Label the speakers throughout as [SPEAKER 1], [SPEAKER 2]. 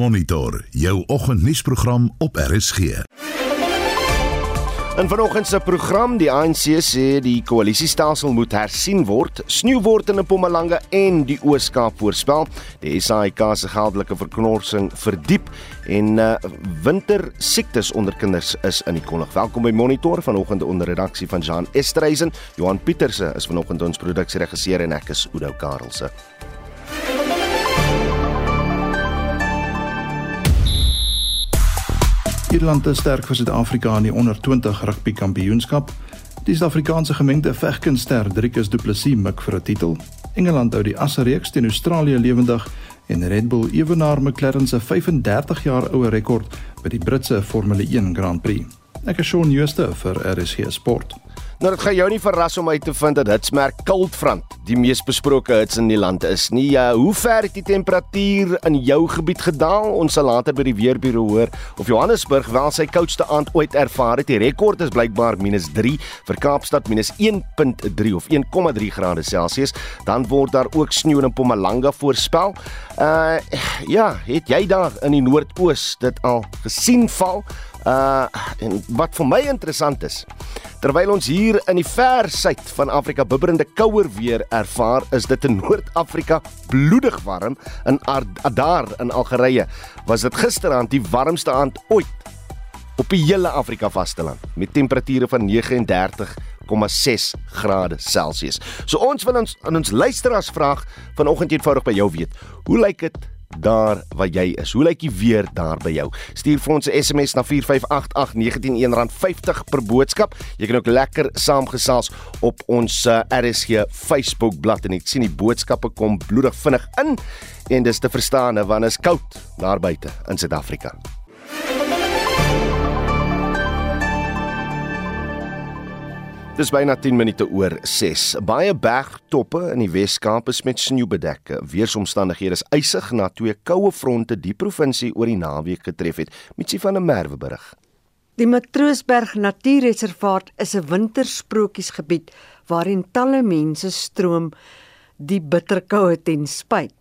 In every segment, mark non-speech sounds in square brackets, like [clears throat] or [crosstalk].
[SPEAKER 1] Monitor jou oggendnuusprogram op RSG.
[SPEAKER 2] In vanoggend se program die ANC sê die koalisiestelsel moet hersien word, sneeu word in Mpumalanga en die Oos-Kaap voorspel. Die SAIK se geldelike verknorsing verdiep en uh, winter siektes onder kinders is in die konnig. Welkom by Monitor vanoggend onder redaksie van Jean Estreisen. Johan Pieterse is vanoggend ons produksieregisseur en ek is Udo Karelse.
[SPEAKER 3] Ierland is sterk vir Suid-Afrika in die onder 20 rugby kampioenskap. Die Suid-Afrikaanse gemengde vegkunster Driekus Du Plessis mik vir 'n titel. Engeland hou die asreeks teen Australië lewendig en Red Bull ewenaar McLaren se 35 jaar oue rekord by die Britse Formule 1 Grand Prix. Ek is Shaun Schuster vir RSG Sport.
[SPEAKER 2] Nou dit gaan jou nie verras om uit te vind dat hitsmerk Koudfront die mees besproke hits in die land is nie. Uh, hoe ver het die temperatuur in jou gebied gedaal? Ons sal later by die weerbureau hoor of Johannesburg wel sy koudste aand ooit ervaar het. Die rekord is blykbaar -3 vir Kaapstad -1.3 of 1,3 grade Celsius. Dan word daar ook sneeu in Mpumalanga voorspel. Uh ja, het jy daar in die noordoos dit al gesien val? Uh en wat vir my interessant is, terwyl ons hier in die ver suid van Afrika bibberende kouer weer ervaar, is dit in Noord-Afrika bloedig warm in Adar in Algerië. Was dit gisteraand die warmste aand ooit op die hele Afrika vasteland met temperature van 39,6 grade Celsius. So ons wil ons aan ons luisteraars vra vanoggend eenvoudig by jou weet, hoe lyk dit daar waar jy is. Hoe lyk die weer daar by jou? Stuur vir ons 'n SMS na 4588919 R50 per boodskap. Jy kan ook lekker saamgesels op ons uh, RSG Facebook bladsy en ek sien die boodskappe kom bloedig vinnig in en dis te verstaan want is koud daar buite in Suid-Afrika. Dis byna 10 minute oor 6. Baie bergtoppe in die Wes-Kaap is met sneeu bedek. Weersomstandighede is eisig na twee koue fronte die provinsie oor die naweek getref het. Mitsi van der Merwe berig.
[SPEAKER 4] Die Matroosberg Natuurreservaat is 'n wintersprokiesgebied waarin talle mense stroom die bitterkoue ten spyt.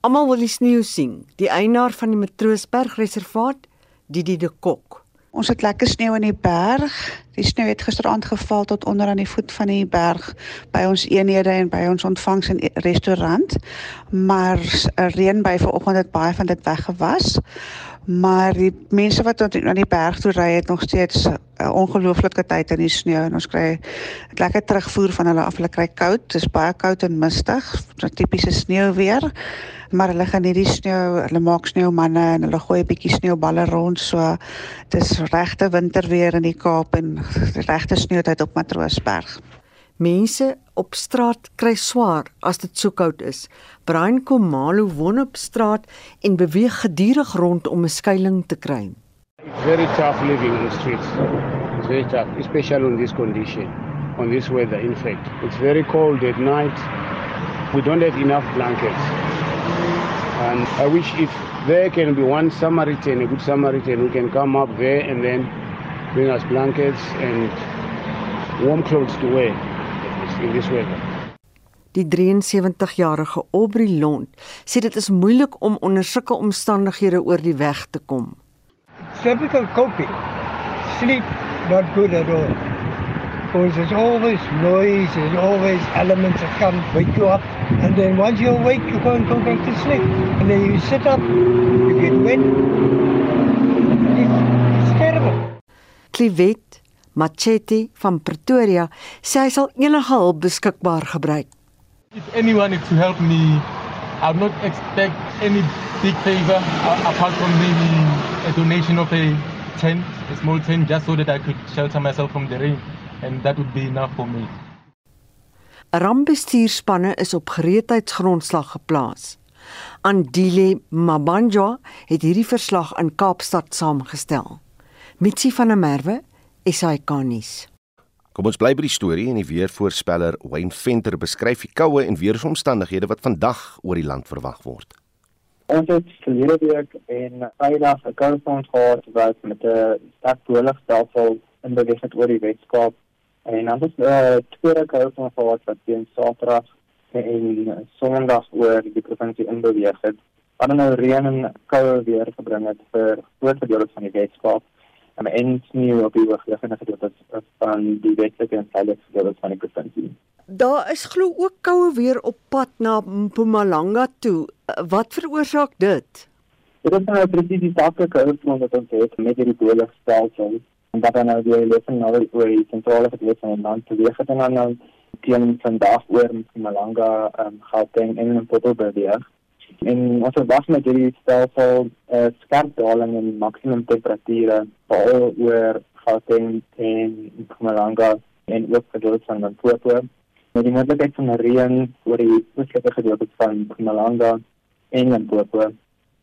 [SPEAKER 4] Almal wil die sneeu sien. Die eienaar van die Matroosberg Reservaat, Didi de Kok.
[SPEAKER 5] Ons het lekker sneeu in die berg. Die sneeu het gisteraand geval tot onder aan die voet van die berg by ons eenhede en by ons ontvangs en restaurant. Maar 'n reënbuy vanoggend het baie van dit weggewas. Maar die mense wat tot aan die berg toe ry het nog steeds 'n ongelooflike tyd in die sneeu en ons kry lekker terugvoer van hulle af. Hulle kry koud. Dit is baie koud en mistig. Tipiese sneeu weer maar hulle gaan hierdie sneeu, hulle maak sneeumanne en hulle gooi 'n bietjie sneeuballe rond so dis regte winterweer in die Kaap en regte sneeutyd op Matroosberg.
[SPEAKER 4] Mense op straat kry swaar as dit so koud is. Brian Komalo woon op straat en beweeg gedurig rond om 'n skuilings te kry.
[SPEAKER 6] It's very tough living in the streets. It's very tough, especially in this condition, on this weather in fact. It's very cold at night. We don't have enough blankets. And I wish if there can be one Samaritan, a good Samaritan, who can come up there and then bring us blankets and warm clothes to wear in this weather.
[SPEAKER 4] Die 73-jarige Aubrey Lond sê dit is moeilik om onder sulke omstandighede oor die weg te kom.
[SPEAKER 7] Difficult coping. Sleep not good at all. Because there's always noise, there's always elements that come wake you up. And then once you're awake, you can't go back to sleep. And then you sit up, you get wet. It's, it's terrible.
[SPEAKER 4] Clivet Machete van Pretoria sê hy sal enige hulp beskikbaar gebruik.
[SPEAKER 8] If anyone is to help me, I would not expect any big favor apart from maybe a donation of a tent, a small tent, just so that I could shelter myself from the rain and that would be enough for me.
[SPEAKER 4] Rampbestuurspanne is op gereedheidsgrondslag geplaas. Andile Mabanja het hierdie verslag in Kaapstad saamgestel. Mitsi van der Merwe, SAK-nuus.
[SPEAKER 2] Kom ons bly by die storie en die weervoorspeller Wayne Venter beskryf die koue en weeromstandighede wat vandag oor die land verwag word.
[SPEAKER 9] Ons het verlede week en Vrydag 'n koue front gehad wat met 'n sterk poolstelsel in beweging oor die Weskaap En dan is uh, tweede koue van gehad wat teen Saterdag en Sondag oor die provinsie inbeweeg het. wat nou reën en koue weer gebring het vir groot gedeelte van die Weskaap en en sneeu op die hoogliggende gedeeltes van die westelike en suidelike gedeeltes van die provinsie.
[SPEAKER 4] Daar is glo ook koue weer op pad na Mpumalanga toe. Wat veroorsaak dit?
[SPEAKER 9] Dit is nou presies die uitvoering wat ons het met hierdie boligstelsel en dat dan nou die lewing nou oor die sentrale gedeelte van die land het en dan nou teen vandag oor Mpumalanga, um, Gauteng en Limpopo beweeg. En ons verwag met hierdie stelsel 'n uh, skerp daling in maksimum temperature veral oor Gauteng en Mpumalanga en ook gedeeltes van Limpopo. Met die moontlikheid van reën oor die oostelike gedeeltes van Mpumalanga en Limpopo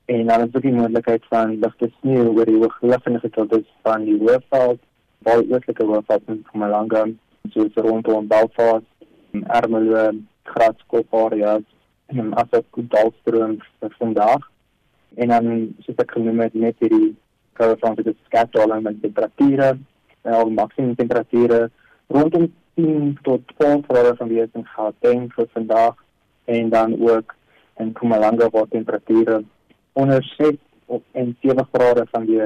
[SPEAKER 9] en dan is ook die moontlikheid van ligte sneeu oor die hoogliggende gedeeltes van die Hoëveld, baie oostelike Hoëveld in Mpumalanga, soos rondom Belfast, Ermelo, Gratskop areas en as ek goed dalstroom vandag en dan soos ek genoem het net hierdie koue front het skat daling met temperature en al maksimum temperature rondom 10 tot 12 grade van weer in Gauteng vir vandag en dan ook in Mpumalanga waar temperature onder 6 of en 7 grade van die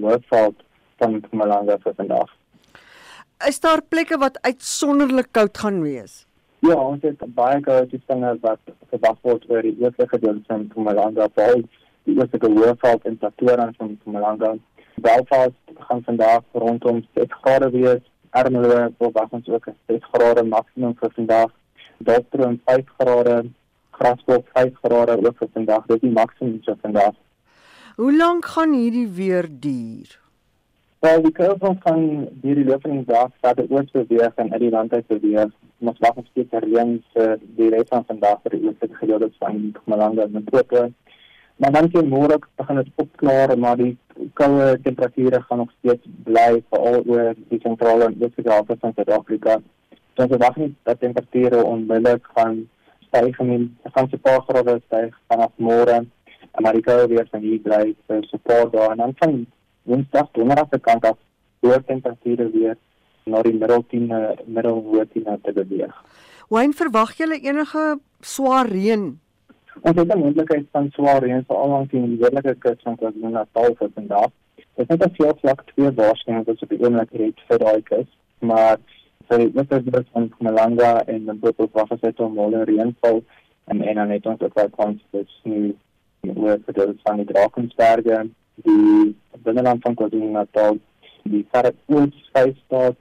[SPEAKER 9] hoofveld van Mpumalanga vir vandag.
[SPEAKER 4] Is daar plekke wat uitsonderlik koud gaan wees?
[SPEAKER 9] Ja, ons het baie koue toestande wat verwag word oor die oostelike gedeelte van Mpumalanga, veral die oostelike hoofveld in Pretoria van Mpumalanga. Belfast gaan vandag rondom 6 grade wees. Ermelo verwag ons ook 6 grade maksimum vir vandag. Dalstroom 5 grade, Graskop 5 grade ook vir vandag. Dit is die maksimum vir vandag.
[SPEAKER 4] Hoe lank gaan hierdie weer duur?
[SPEAKER 9] Wel, die kurwe van hierdie loop van die dag verder oos beweeg en uit die land uit beweeg. Ons wag op steeds reën vir die res van vandag vir die oostelike gedeeltes van Mpumalanga en Limpopo. Maar dan teen môre begin dit opklaar, maar die koue temperature gaan nog steeds bly veral oor die sentrale en oostelike helfte van Suid-Afrika. Ons verwag nie dat temperature onmiddellik gaan styg. Dit gaan se paar grade styg vanaf môre. Maar die koue weer van hier bly vir so 'n paar dae en dan van Woensdag donderdag se kant af hoë temperature weer na die middel 10 middel hoë 10 te beweeg.
[SPEAKER 4] Wyn verwag jy enige swaar reën?
[SPEAKER 9] Ons het 'n moontlikheid van swaar reën veral langs die noordelike kus van KwaZulu-Natal vir vandag. Dit is net veel vlak twee waarskuwings wat op die oomblik het vir daai kus, maar vir die oosterse van Mpumalanga en dan tot wat was dit om al reënval en en dan het ons ook wel kans vir sneeu oor vir die van die Drakensberge die binneland van KwaZulu-Natal, die verre oos-Vrystaat,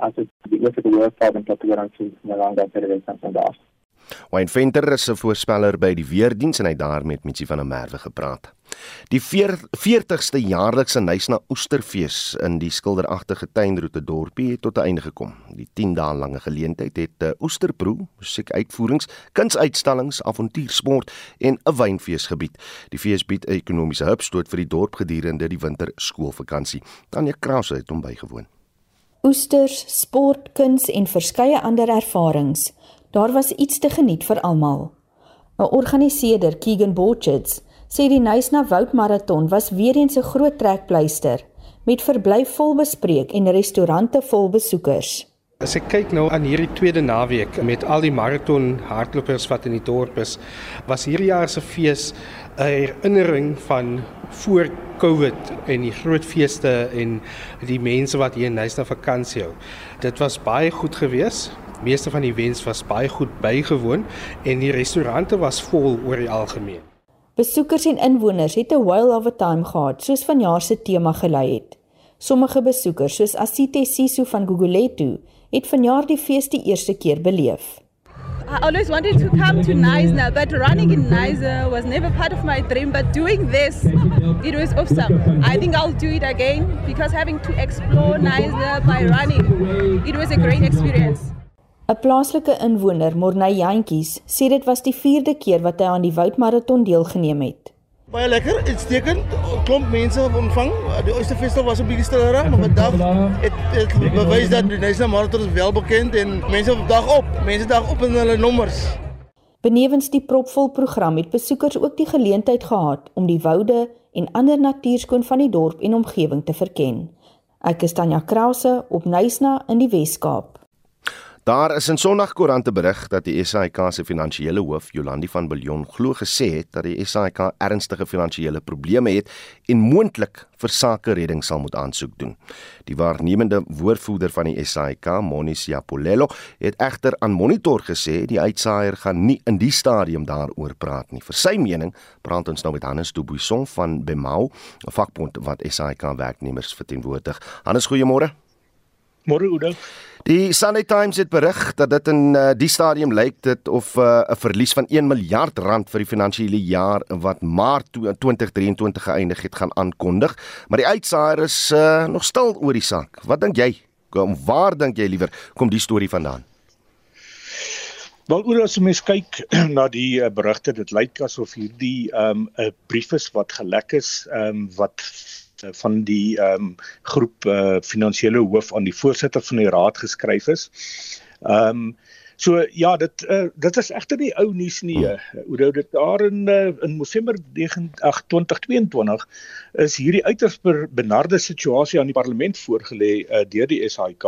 [SPEAKER 9] as dit die oostelike hoofveld en Pretoria sien van Langa vir die res van daar.
[SPEAKER 2] Wayne Venter is 'n voorspeller by die weerdiens en hy daar met Mitsi van der Merwe gepraat. Die 40ste jaarlikse Nysna Oesterfees in die skilderagtige tuinroete dorpie het tot 'n einde gekom. Die 10 dae lange geleentheid het 'n oesterproe, musiekuitvoerings, kunsuitstallings, avontuursport en 'n wynfees gebied. Die fees bied 'n ekonomiese hupstoot vir die dorp gedurende die winterskoolvakansie. Tanya Krause het hom bygewoon.
[SPEAKER 10] Oesters, sport, kuns en verskeie ander ervarings. Daar was iets te geniet vir almal. 'n Organiseerder, Keegan Borchards, sê die Nysna Woudmaraton was weer eens 'n groot trekpleister met verblyf vol bespreek en restaurante vol besoekers.
[SPEAKER 11] As ek kyk nou aan hierdie tweede naweek met al die maraton hardlopers wat in die dorp is, was hierdie jaar se fees 'n herinnering van voor Covid en die groot feeste en die mense wat hier in Nysna vakansie hou. Dit was baie goed geweest. Meeste van die wens was baie goed bygewoon en die restaurante was vol oor die algemeen.
[SPEAKER 10] Besoekers en inwoners het 'n while of a time gehad, soos vanjaar se tema gelei het. Sommige besoekers, soos Asite Sisu van Guguletu, het vanjaar die fees die eerste keer beleef.
[SPEAKER 12] I always wanted to come to Neisner, but running in Neisner was never part of my dream. But doing this, it was awesome. I think I'll do it again because having to explore Neisner by running, it was a great experience.
[SPEAKER 10] 'n Plaaslike inwoner, Morney Jantjies, sê dit was die 4de keer wat hy aan die Woudmaraton deelgeneem het.
[SPEAKER 13] Baie lekker, uitstekend. Klomp mense ontvang. Die Oysterfestival was 'n bietjie stiller, maar vandag het het bewys dat die National Marathon is wel bekend en mense dag op. Mense dag op in hulle nommers.
[SPEAKER 10] Benewens die propvol program het besoekers ook die geleentheid gehad om die woude en ander natuurskoon van die dorp en omgewing te verken. Ek is Tanya Krause op Nysna in die Wes-Kaap.
[SPEAKER 2] Daar is in Sondagkoerante berig dat die SAIK se finansiële hoof, Jolandi van Biljon, glo gesê het dat die SAIK ernstige finansiële probleme het en moontlik vir sake redding sal moet aansoek doen. Die waarnemende woordvoerder van die SAIK, Monisia Polelo, het egter aan Monitor gesê die uitsaaier gaan nie in die stadium daaroor praat nie. Vir sy mening, praat ons nou met Hannes Dubuisson van Bemau, 'n vakbond wat SAIK werknemers verteenwoordig. Hannes, goeiemôre.
[SPEAKER 14] Môre Oudo.
[SPEAKER 2] Die Sunday Times het berig dat dit in uh, die stadium lyk dit of uh, 'n verlies van 1 miljard rand vir die finansiële jaar wat Maart 2023 geëindig het gaan aankondig, maar die uitsaaier is uh, nog stil oor die saak. Wat dink jy? Kom, waar dink jy liewer kom die storie vandaan?
[SPEAKER 14] Wel oor as mens kyk [clears throat] na die uh, berigte, dit lyk asof hierdie ehm, 'n um, brief is wat gelek is, um, wat Eh, van die ehm um, groep uh, finansiële hoof aan die voorsitter van die raad geskryf is. Ehm um, so ja, dit uh, dit is egter nie ou nuus nie. Hoe uh, dit daar in uh, in November 2022 is hierdie uiters benarde situasie aan die parlement voorgelê uh, deur die SAIK.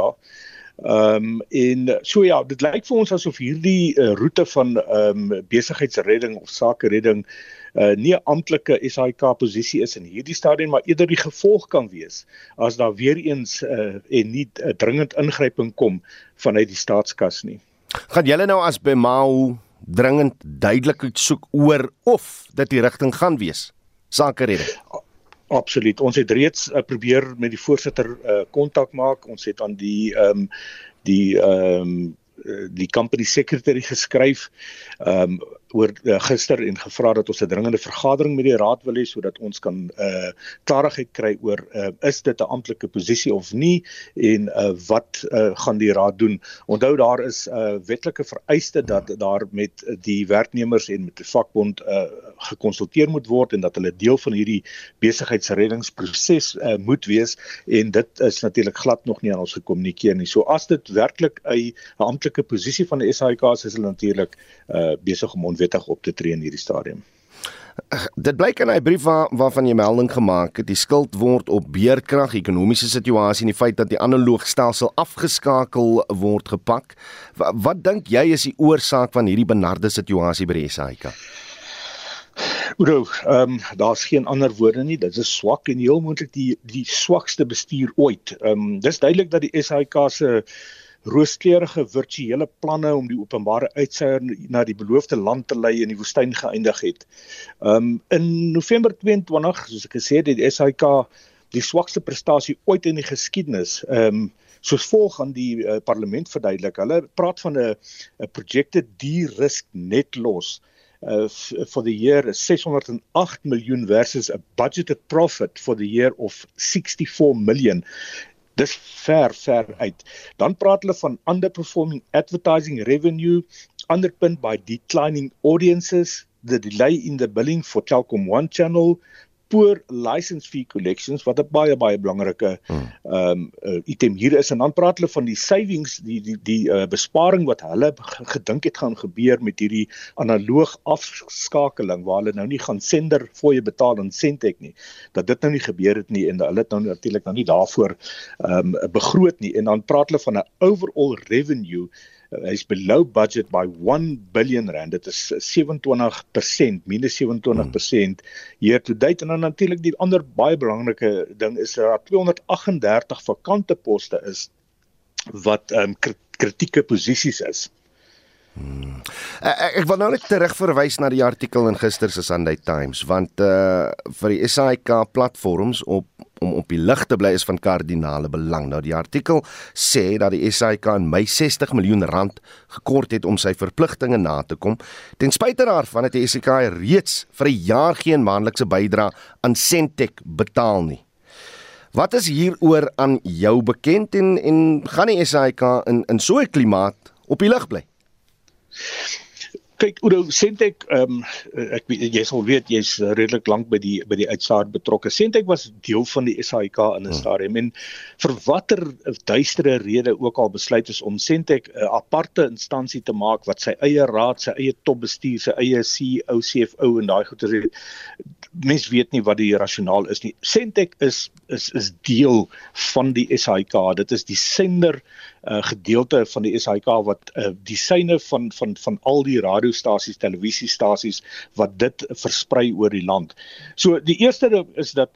[SPEAKER 14] Ehm um, en so ja, dit lyk vir ons asof hierdie uh, roete van ehm um, besigheidsredding of sake redding uh, nie 'n amptelike SAIK posisie is in hierdie stadium maar eerder die gevolg kan wees as daar weer eens uh, en nie 'n uh, dringend ingryping kom vanuit die staatskas nie.
[SPEAKER 2] Gaan julle nou as Bemau dringend duidelikheid soek oor of dit die rigting gaan wees? Sake redding.
[SPEAKER 14] Absoluut. Ons het reeds uh, probeer met die voorsitter kontak uh, maak. Ons het aan die ehm um, die ehm um, die company secretary geskryf um, oor uh, gister en gevra dat ons 'n dringende vergadering met die raad wil hê sodat ons kan uh klarigheid kry oor uh is dit 'n amptelike posisie of nie en uh wat uh gaan die raad doen. Onthou daar is 'n uh, wetlike vereiste dat daar met die werknemers en met die vakbond uh gekonsulteer moet word en dat hulle deel van hierdie besigheidsreddingsproses uh moet wees en dit is natuurlik glad nog nie aan ons gekommunikeer nie. So as dit werklik 'n amptelike posisie van die SAIK is, is hulle natuurlik uh besig om onwettig op te tree in hierdie stadium.
[SPEAKER 2] Dit blyk in 'n brief waar, waarvan jy melding gemaak het, die skuld word op beerkrag, ekonomiese situasie en die feit dat die analoog stelsel afgeskakel word gepak. Wat, wat dink jy is die oorsaak van hierdie benarde situasie by die SAIK?
[SPEAKER 14] Oor, ehm um, daar's geen ander woorde nie. Dit is swak en heel moontlik die die swakste bestuur ooit. Ehm um, dis duidelik dat die SAIK se rooskleurige virtuele planne om die openbare uitseier na die beloofde land te lei in die woestyn geëindig het. Um in November 22, soos ek gesê het, het die SAIK die swakste prestasie ooit in die geskiedenis. Um soos volg aan die uh, parlement verduidelik. Hulle praat van 'n 'n projected de-risk net loss uh for the year 608 miljoen versus a budgeted profit for the year of 64 million dis ver ver uit. Dan praat hulle van underperforming advertising revenue underpinned by declining audiences, the delay in the billing for Telkom One channel, poor license fee collections wat 'n baie baie belangrike hmm. ehm um, uh, item hier is en dan praat hulle van die savings die die die uh, besparing wat hulle gedink het gaan gebeur met hierdie analoog afskakeling waar hulle nou nie gaan sender fooie betaal aan Sentech nie dat dit nou nie gebeur het nie en hulle het nou natuurlik nou nie daarvoor ehm um, begroot nie en dan praat hulle van 'n overall revenue hy's below budget by 1 billion rand. Dit is 27%, minus 27% year to date en dan natuurlik die ander baie belangrike ding is dat daar 238 vakante poste is wat ehm um, kritieke posisies is.
[SPEAKER 2] Hmm. Ek, ek wil nou net terugverwys na die artikel in gister se Sunday Times want uh vir die SAIK platforms op om op die lig te bly is van kardinale belang. Nou die artikel sê dat die SAIK in Mei 60 miljoen rand gekort het om sy verpligtinge na te kom. Ten spyte daarvan het die SAIK reeds vir 'n jaar geen maandelikse bydrae aan Sentech betaal nie. Wat is hieroor aan jou bekend en en gaan die SAIK in in so 'n klimaat op die lig bly?
[SPEAKER 14] Kyk Oudo Sentek ehm um, ek jy sal weet jy's redelik lank by die by die uitsaar betrokke. Sentek was deel van die SAIK in 'n hmm. stadium en vir watter duistere rede ook al besluit is om Sentek 'n aparte instansie te maak wat sy eie raad, sy eie topbestuur, sy eie CEO, CFO en daai goeie mens weet nie wat die rasionaal is nie. Sentek is is is deel van die SAIK. Dit is die sender uh, gedeelte van die SAIK wat uh, die syne van van van al die radiostasies, televisiestasies wat dit versprei oor die land. So die eerste is dat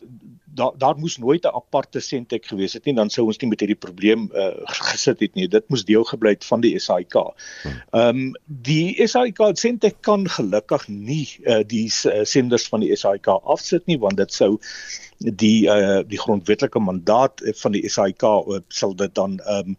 [SPEAKER 14] daar daar moes nooit 'n aparte sentek gewees het nie dan sou ons nie met hierdie probleem uh, gesit het nie dit moes deel gebly het van die SAIK. Ehm um, die SAIK sentek kan gelukkig nie uh, die uh, senders van die SAIK afsit nie want dit sou die uh, die grondwetlike mandaat van die SAIK uh, sal dit dan ehm um,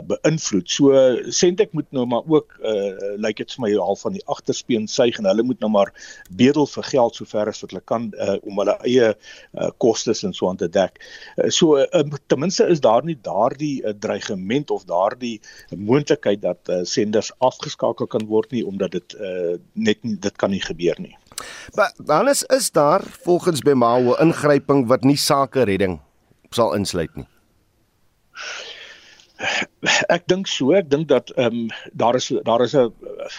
[SPEAKER 14] beïnvloed. So Sentek moet nou maar ook uh lyk like dit vir my al van die agterspeen suig en hulle moet nou maar bedel vir geld sover as wat hulle kan uh om hulle eie uh kostes en so aan te dek. Uh, so uh, ten minste is daar nie daardie uh, dreigement of daardie moontlikheid dat uh, senders afgeskakel kan word nie omdat dit uh net nie, dit kan nie gebeur nie.
[SPEAKER 2] Maar dan is is daar volgens Bemao 'n ingryping wat nie sake redding sal insluit nie
[SPEAKER 14] ek dink so ek dink dat ehm um, daar is daar is 'n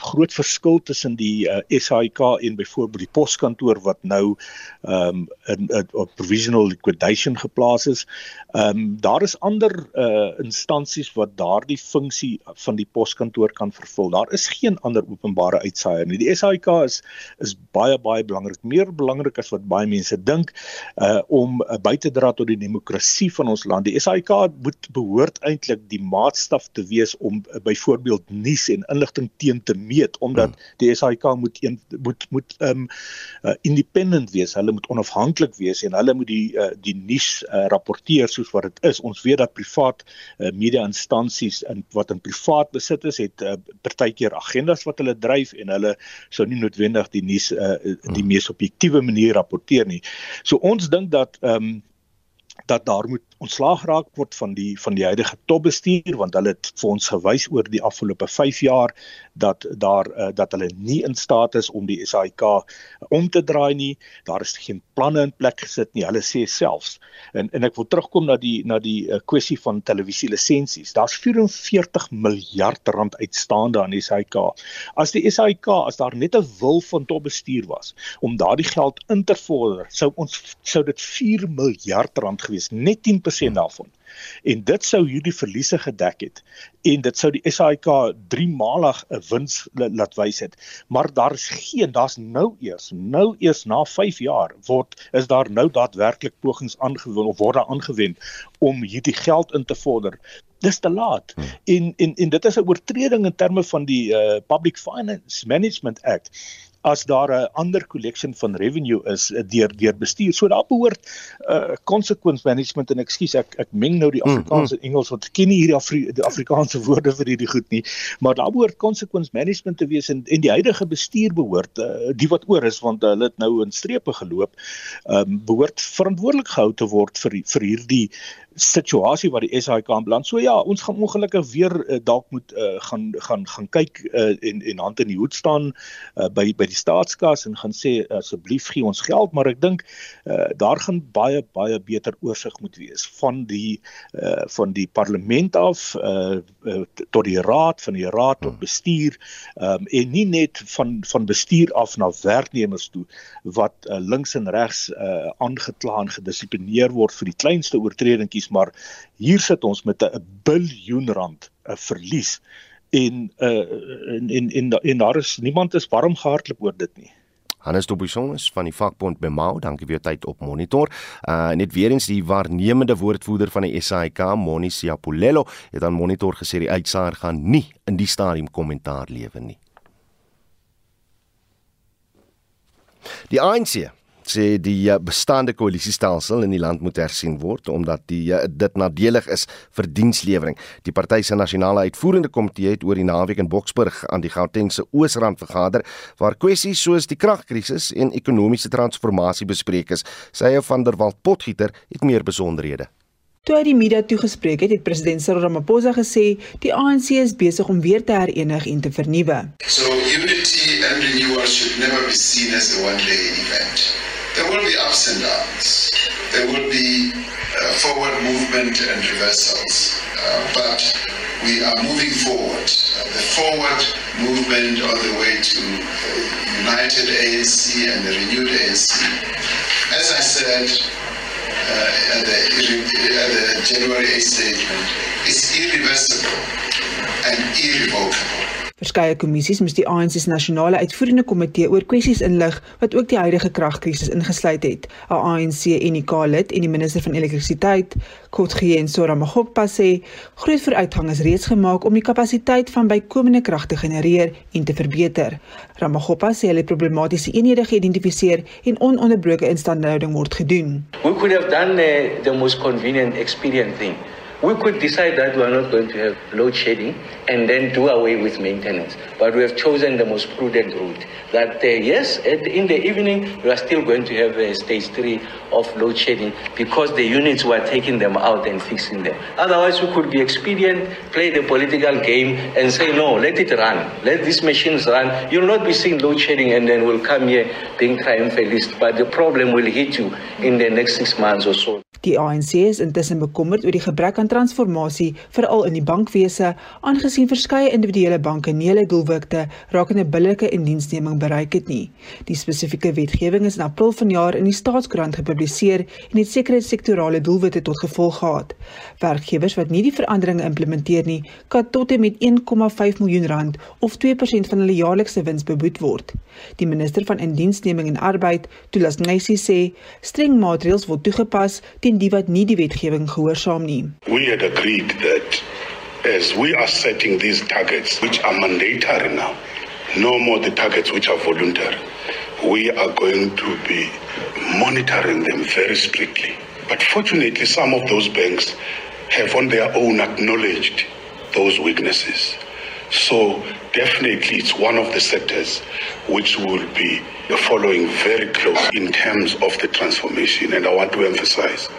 [SPEAKER 14] groot verskil tussen die uh, eh, SAIK en byvoorbeeld die poskantoor wat nou ehm um, in 'n provisional liquidation geplaas is. Ehm um, daar is ander uh instansies wat daardie funksie van die poskantoor kan vervul. Daar is geen ander openbare uitsaaier nie. Die SAIK is is baie baie belangrik, meer belangrik as wat baie mense dink uh om uh, by te dra tot die demokrasie van ons land. Die SAIK moet behoort eintlik die maatstaf te wees om uh, byvoorbeeld nuus en inligting teen te meet omdat hmm. die SAIK moet een, moet moet um uh, independent wees. Hulle moet onafhanklik wees en hulle moet die uh, die nuus uh, rapporteer soos wat dit is. Ons weet dat privaat uh, media instansies in wat in privaat besit is, het uh, partykeer agendas wat hulle dryf en hulle sou nie noodwendig die nuus uh, die hmm. mees objektiewe manier rapporteer nie. So ons dink dat um dat daar moet ontslaag raak word van die van die huidige topbestuur want hulle het vir ons gewys oor die afgelope 5 jaar dat daar uh, dat hulle nie in staat is om die SAIK om te draai nie. Daar is geen planne in plek gesit nie. Hulle sê selfs en en ek wil terugkom na die na die uh, kwessie van televisie lisensies. Daar's 44 miljard rand uitstaande aan die SAIK. As die SAIK as daar net 'n wil van topbestuur was om daardie geld in te vorder, sou ons sou dit 4 miljard rand gewees, net 10% 10% daarvan. En dit sou hierdie verliese gedek het en dit sou die SAIK driemalig 'n wins laat wys het. Maar daar is geen, daar's nou eers, nou eers na 5 jaar word is daar nou daadwerklik pogings aangewend of word daar aangewend om hierdie geld in te vorder dis te laat. Hmm. En en en dit is 'n oortreding in terme van die uh, Public Finance Management Act as daar 'n ander collection van revenue is uh, deur deur bestuur. So daar behoort uh, consequence management en ekskuus ek ek meng nou die hmm, Afrikaans en mm, mm. Engels want ek ken nie hierdie Afri die Afrikaanse [laughs] woorde vir hierdie goed nie, maar daar behoort consequence management te wees en en die huidige bestuur behoort uh, die wat oor is want hulle het nou in strepe geloop, um, behoort verantwoordelik gehou te word vir vir hierdie situasie wat die SAIK aanbeland. So ja, ons gaan ongelukkig weer uh, dalk moet uh, gaan gaan gaan kyk uh, en en hand in die hoed staan uh, by by die staatskas en gaan sê asseblief gee ons geld, maar ek dink uh, daar gaan baie baie beter oorsig moet wees van die uh, van die parlement af uh, uh, tot die raad, van die raad tot hmm. bestuur um, en nie net van van bestuur af na werknemers toe wat uh, links en regs aangekla uh, en gedissiplineer word vir die kleinste oortredings verlies, maar hier sit ons met 'n biljoen rand 'n verlies en uh en en en, en daar is niemand is warm gehardloop oor dit nie.
[SPEAKER 2] Hannes Dobison is van die vakbond Bemau, dankie vir jou tyd op monitor. Uh net weer eens die waarnemende woordvoerder van die SAIK, Moni Siapolelo, het aan monitor gesê die uitsaar gaan nie in die stadium kommentaar lewer nie. Die ANC sê die eh, bestaande koalisiestelsel in die land moet hersien word omdat die eh, dit nadelig is vir dienslewering. Die party se nasionale uitvoerende komitee het oor die naweek in Boksburg aan die Gautengse Oosrand vergader waar kwessies soos die kragkrisis en ekonomiese transformasie bespreek is. Sy van der Walt Potgieter het meer besonderhede.
[SPEAKER 15] Toe hy die media toegespreek het, het president Cyril Ramaphosa gesê die ANC is besig om weer te herenig en te vernuwe.
[SPEAKER 16] So unity and renewal should never be seen as a one-day event. There will be ups and downs. There will be uh, forward movement and reversals. Uh, but we are moving forward. Uh, the forward movement on the way to uh, united ANC and the renewed ANC. As I said uh, at, the, at the January 8 statement, is irreversible and irrevocable.
[SPEAKER 15] Verskeie kommissies moes die ANC se nasionale uitvoerende komitee oor kwessies inlig wat ook die huidige kragkrisis ingesluit het. 'n ANC NK-lid en die minister van elektrisiteit, Kotgien Soramagoppa sê, groot vooruitgang is reeds gemaak om die kapasiteit van bykomende krag te genereer en te verbeter. Ramagoppa sê hulle problematiese eenhede geïdentifiseer en ononderbroke instandhouding word gedoen.
[SPEAKER 17] We could have done uh, the most convenient expedient thing. We could decide that we are not going to have load shedding and then do away with maintenance. But we have chosen the most prudent route. That uh, yes, in the evening we are still going to have a stage three of load shedding because the units were taking them out and fixing them. Otherwise, we could be expedient, play the political game, and say no, let it run, let these machines run. You'll not be seeing load shedding, and then we'll come here being triumphalist. But the problem will hit you in the next six months or so.
[SPEAKER 15] Die ANC is intussen bekommerd oor die gebrek aan transformasie veral in die bankwese aangesien verskeie individuele banke nie hulle doelwitte rakende billike indiensneming bereik het nie. Die spesifieke wetgewing is in April vanjaar in die Staatskoerant gepubliseer en het sekere sektorale doelwitte tot gevolg gehad. Werkgewers wat nie die veranderinge implementeer nie, kan tot en met 1,5 miljoen rand of 2% van hulle jaarlikse wins beboet word. Die minister van Indiensneming en Arbeid, Tulas Nisi sê, streng maatreëls word toegepas teen die wat nie die wetgewing gehoorsaam nie.
[SPEAKER 18] We had agreed that as we are setting these targets which are mandatory now, no more the targets which are voluntary. We are going to be monitoring them very strictly. But fortunately, some of those banks have on their own acknowledged those weaknesses. So definitely it's one of the sectors which will be following very close in terms of the transformation. And I want to emphasize,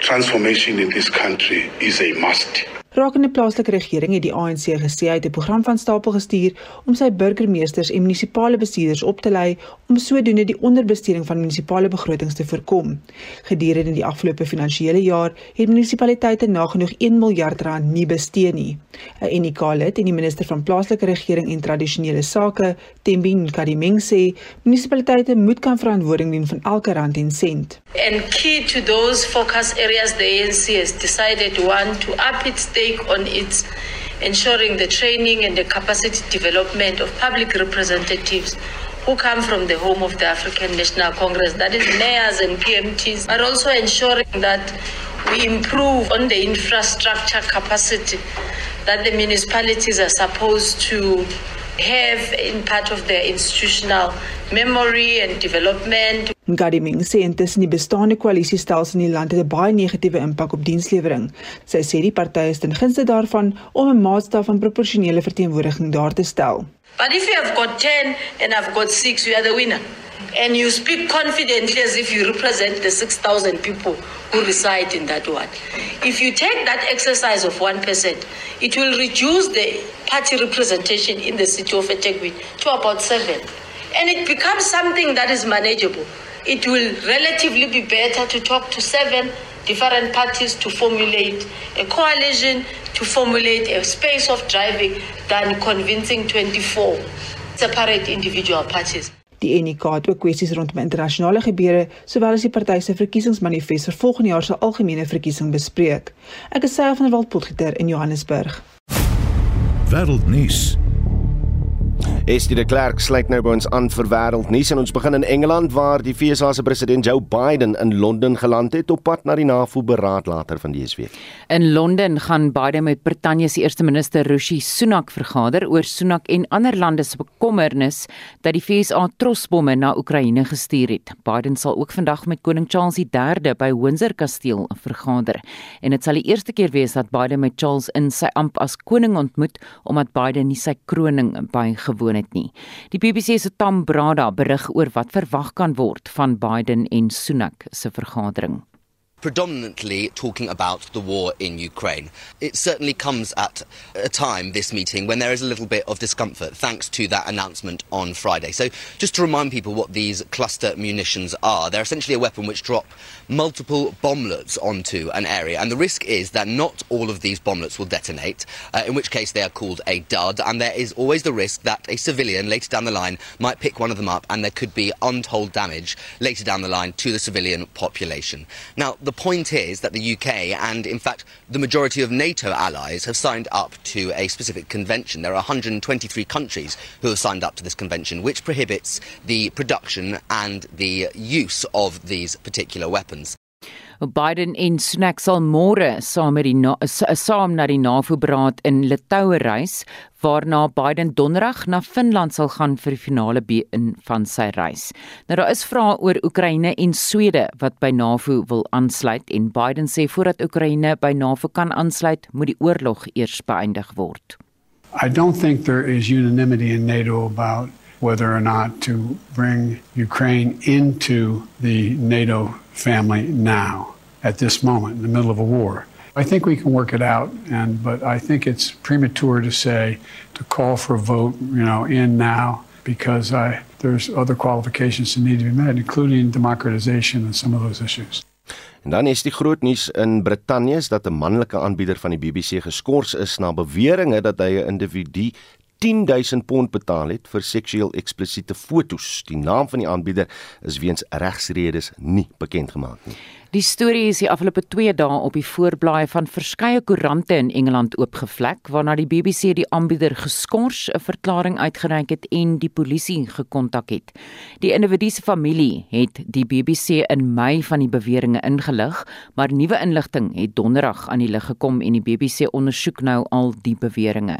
[SPEAKER 18] transformation in this country is a must.
[SPEAKER 15] Rakende plaaslike regering het die ANC gesê hy het 'n program van stapel gestuur om sy burgemeesters en munisipale bestuurders op te lei om sodoende die onderbesteding van munisipale begrotings te voorkom. Gedurende die afgelope finansiële jaar het munisipaliteite nagenoeg 1 miljard rand nie bestee nie. 'n Unikale en die minister van plaaslike regering en tradisionele sake, Tembin Kadimeng sê, munisipaliteite moet kan verantwoording neem van elke rand en sent.
[SPEAKER 19] And key to those focus areas the ANC has decided one to up its stake on its ensuring the training and the capacity development of public representatives who come from the home of the African National Congress, that is mayors and PMTs, but also ensuring that we improve on the infrastructure capacity that the municipalities are supposed to have in part of their institutional memory and development.
[SPEAKER 15] Ngadiming sê intussen die bestaande koalisiestelsel in die land het 'n baie negatiewe impak op dienslewering. Sy sê die partye is ten gunste daarvan om 'n maatstaf van proporsionele verteenwoordiging daar te stel.
[SPEAKER 19] But if you have got 10 and I've got 6, you are the winner. And you speak confidently as if you represent the 6,000 people who reside in that ward. If you take that exercise of 1%, it will reduce the party representation in the city of eThekwini to about 7. And it becomes something that is manageable. It will relatively be better to talk to seven different parties to formulate a coalition, to formulate a space of driving than convincing 24 separate individual parties.
[SPEAKER 15] Die NK het ook kwessies rondom internasionale gebeure sowel as die party se verkiesingsmanifest vir volgende jaar se algemene verkiesing bespreek. Ek is Sarah van der Walt Potgieter in Johannesburg.
[SPEAKER 1] Wêreldnuus.
[SPEAKER 2] Estie de Klerk sluit nou by ons aan vir wêreldnuus en ons begin in Engeland waar die FSA se president Joe Biden in Londen geland het op pad na die NAVO-beraad later van dese week.
[SPEAKER 20] In Londen gaan Biden met Brittanje se eerste minister Rishi Sunak vergader oor Sunak en ander lande se bekommernis dat die FSA trosbomme na Oekraïne gestuur het. Biden sal ook vandag met koning Charles III by Windsor Kasteel vergader en dit sal die eerste keer wees dat Biden met Charles in sy amp as koning ontmoet omdat Biden nie sy kroning bygewoon gedoen het nie. Die BBC se Tam Brada berig oor wat verwag kan word van Biden en Sunak se vergadering.
[SPEAKER 21] Predominantly talking about the war in Ukraine. It certainly comes at a time, this meeting, when there is a little bit of discomfort thanks to that announcement on Friday. So, just to remind people what these cluster munitions are, they're essentially a weapon which drop multiple bomblets onto an area, and the risk is that not all of these bomblets will detonate, uh, in which case they are called a dud, and there is always the risk that a civilian later down the line might pick one of them up, and there could be untold damage later down the line to the civilian population. Now, the point is that the UK and, in fact, the majority of NATO allies have signed up to a specific convention. There are 123 countries who have signed up to this convention, which prohibits the production and the use of these particular weapons.
[SPEAKER 20] Biden en Sunak sal môre saam met die na, saam na die NAVO-beraad in Litouwe reis, waarna Biden donderdag na Finland sal gaan vir die finale in van sy reis. Nou daar is vrae oor Oekraïne en Swede wat by NAVO wil aansluit en Biden sê voordat Oekraïne by NAVO kan aansluit, moet die oorlog eers beëindig word.
[SPEAKER 22] I don't think there is unanimity in NATO about whether or not to bring Ukraine into the NATO family now, at this moment, in the middle of a war. I think we can work it out, and but I think it's premature to say to call for a vote, you know, in now because I, there's other qualifications that need to be met, including democratization and some of those issues.
[SPEAKER 2] En dan is die groot nuus in Brittanje dat 'n manlike aanbieder van die BBC geskort is na beweringe dat hy 'n individu 10000 pond betaal het vir seksueel eksplisiete fotos. Die naam van die aanbieder is weens regsredes nie bekend gemaak nie.
[SPEAKER 20] Die storie is die afgelope 2 dae op die voorblaaie van verskeie koerante in Engeland oopgevlek waarna die BBC die aanbieder geskort, 'n verklaring uitgereik het en die polisie gekontak het. Die individu se familie het die BBC in Mei van die beweringe ingelig, maar nuwe inligting het donderdag aan die lig gekom en die BBC ondersoek nou al die beweringe.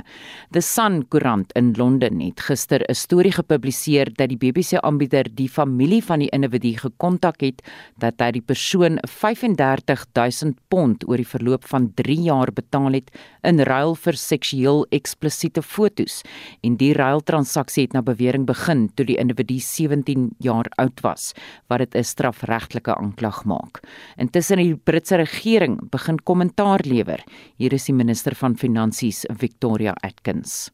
[SPEAKER 20] The Sun koerant in Londen het gister 'n storie gepubliseer dat die BBC aanbieder die familie van die individu gekontak het dat hy die persoon 35000 pond oor die verloop van 3 jaar betaal het in ruil vir seksueel eksplisiete fotos en die ruiltransaksie het na bewering begin toe die individu 17 jaar oud was wat dit 'n strafregtelike aanklag maak. Intussen die Britse regering begin kommentaar lewer. Hier is die minister van finansies Victoria Atkins.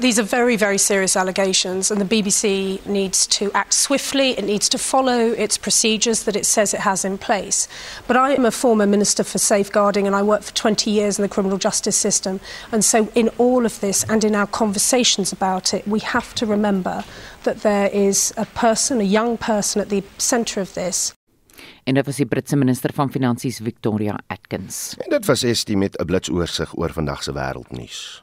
[SPEAKER 23] These are very, very serious allegations, and the BBC needs to act swiftly. It needs to follow its procedures that it says it has in place. But I am a former Minister for Safeguarding, and I worked for 20 years in the criminal justice system. And so, in all of this and in our conversations about it, we have to remember that there is a person, a young person, at the centre of this.
[SPEAKER 20] En dit was die Britse minister van Finansies Victoria Atkins.
[SPEAKER 2] En dit was Estie met 'n blitsoorsig oor vandag se wêreldnuus.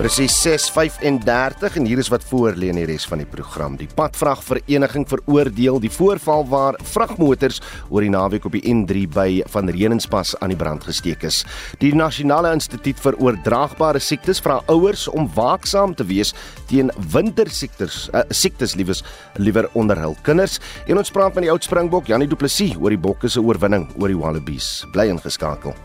[SPEAKER 2] Presies 6:35 en hier is wat voor lê in die res van die program. Die padvragvereniging veroordeel die voorval waar vragmotors oor die naweek op die N3 by Van Reenenspas aan die brand gesteek is. Die Nasionale Instituut vir Oordraagbare Siektes vra ouers om waaksaam te wees teen wintersiektes, uh, siektes liewes liewer onder hul kinders. En ons praat met die oud springbok Janie Du Plessis oor die bokke se oorwinning oor die Wallabies. Bly ingeskakel.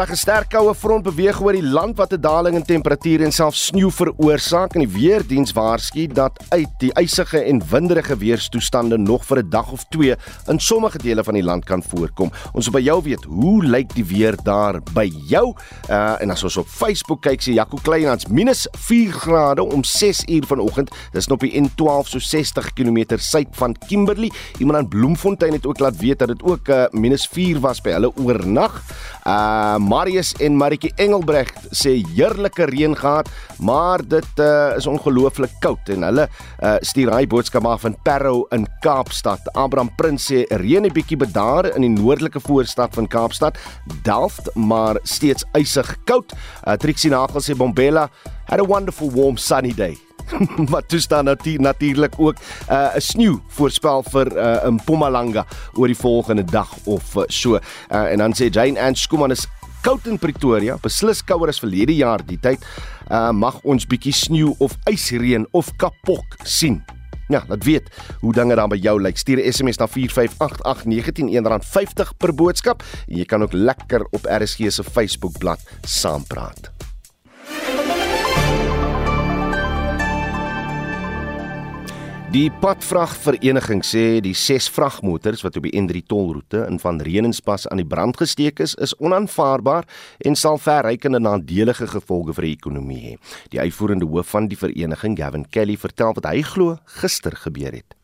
[SPEAKER 2] Reg 'n sterk koue front beweeg oor die land wat 'n daling in temperatuur en selfs sneeu veroorsaak en die weerdiens waarsku dat uit die ysige en winderige weerstoestande nog vir 'n dag of 2 in sommige dele van die land kan voorkom. Ons wil by jou weet, hoe lyk die weer daar by jou? Uh en as ons op Facebook kyk, sê Jaco Kleinhans minus 4 grade om 6 uur vanoggend. Dis op die N12 so 60 km suid van Kimberley. Iemand aan Bloemfontein het ook laat weet dat dit ook uh, minus 4 was by hulle oornag. Uh Marius en Maritjie Engelbregt sê heerlike reën gehad, maar dit uh, is ongelooflik koud en hulle uh, stuur hy boodskap af in Parow in Kaapstad. Abraham Prins sê reën 'n bietjie bedaar in die noordelike voorstad van Kaapstad, Delft, maar steeds ysig koud. Uh, Trixie Nagel sê Bombela had a wonderful warm sunny day. [laughs] wat toestaan natuur, natuurlik ook 'n uh, sneeu voorspel vir uh, in Mpumalanga oor die volgende dag of so. Uh, en dan sê Jane Ann Skuman is koud in Pretoria, beslis kouer as verlede jaar die tyd. Uh, mag ons bietjie sneeu of ysreën of kapok sien. Ja, laat weet hoe dinge daar by jou lyk. Stuur 'n SMS na 4588919 R50 per boodskap en jy kan ook lekker op RSG se Facebookblad saampraat. Die padvragvereniging sê die 6 vragmotors wat op die N3 tolroete in van Renenspas aan die brand gesteek is, is onaanvaarbaar en sal verrykende nadelige gevolge vir die ekonomie hê. Die uitvoerende hoof van die vereniging, Gavin Kelly, vertel wat hy glo gister gebeur het.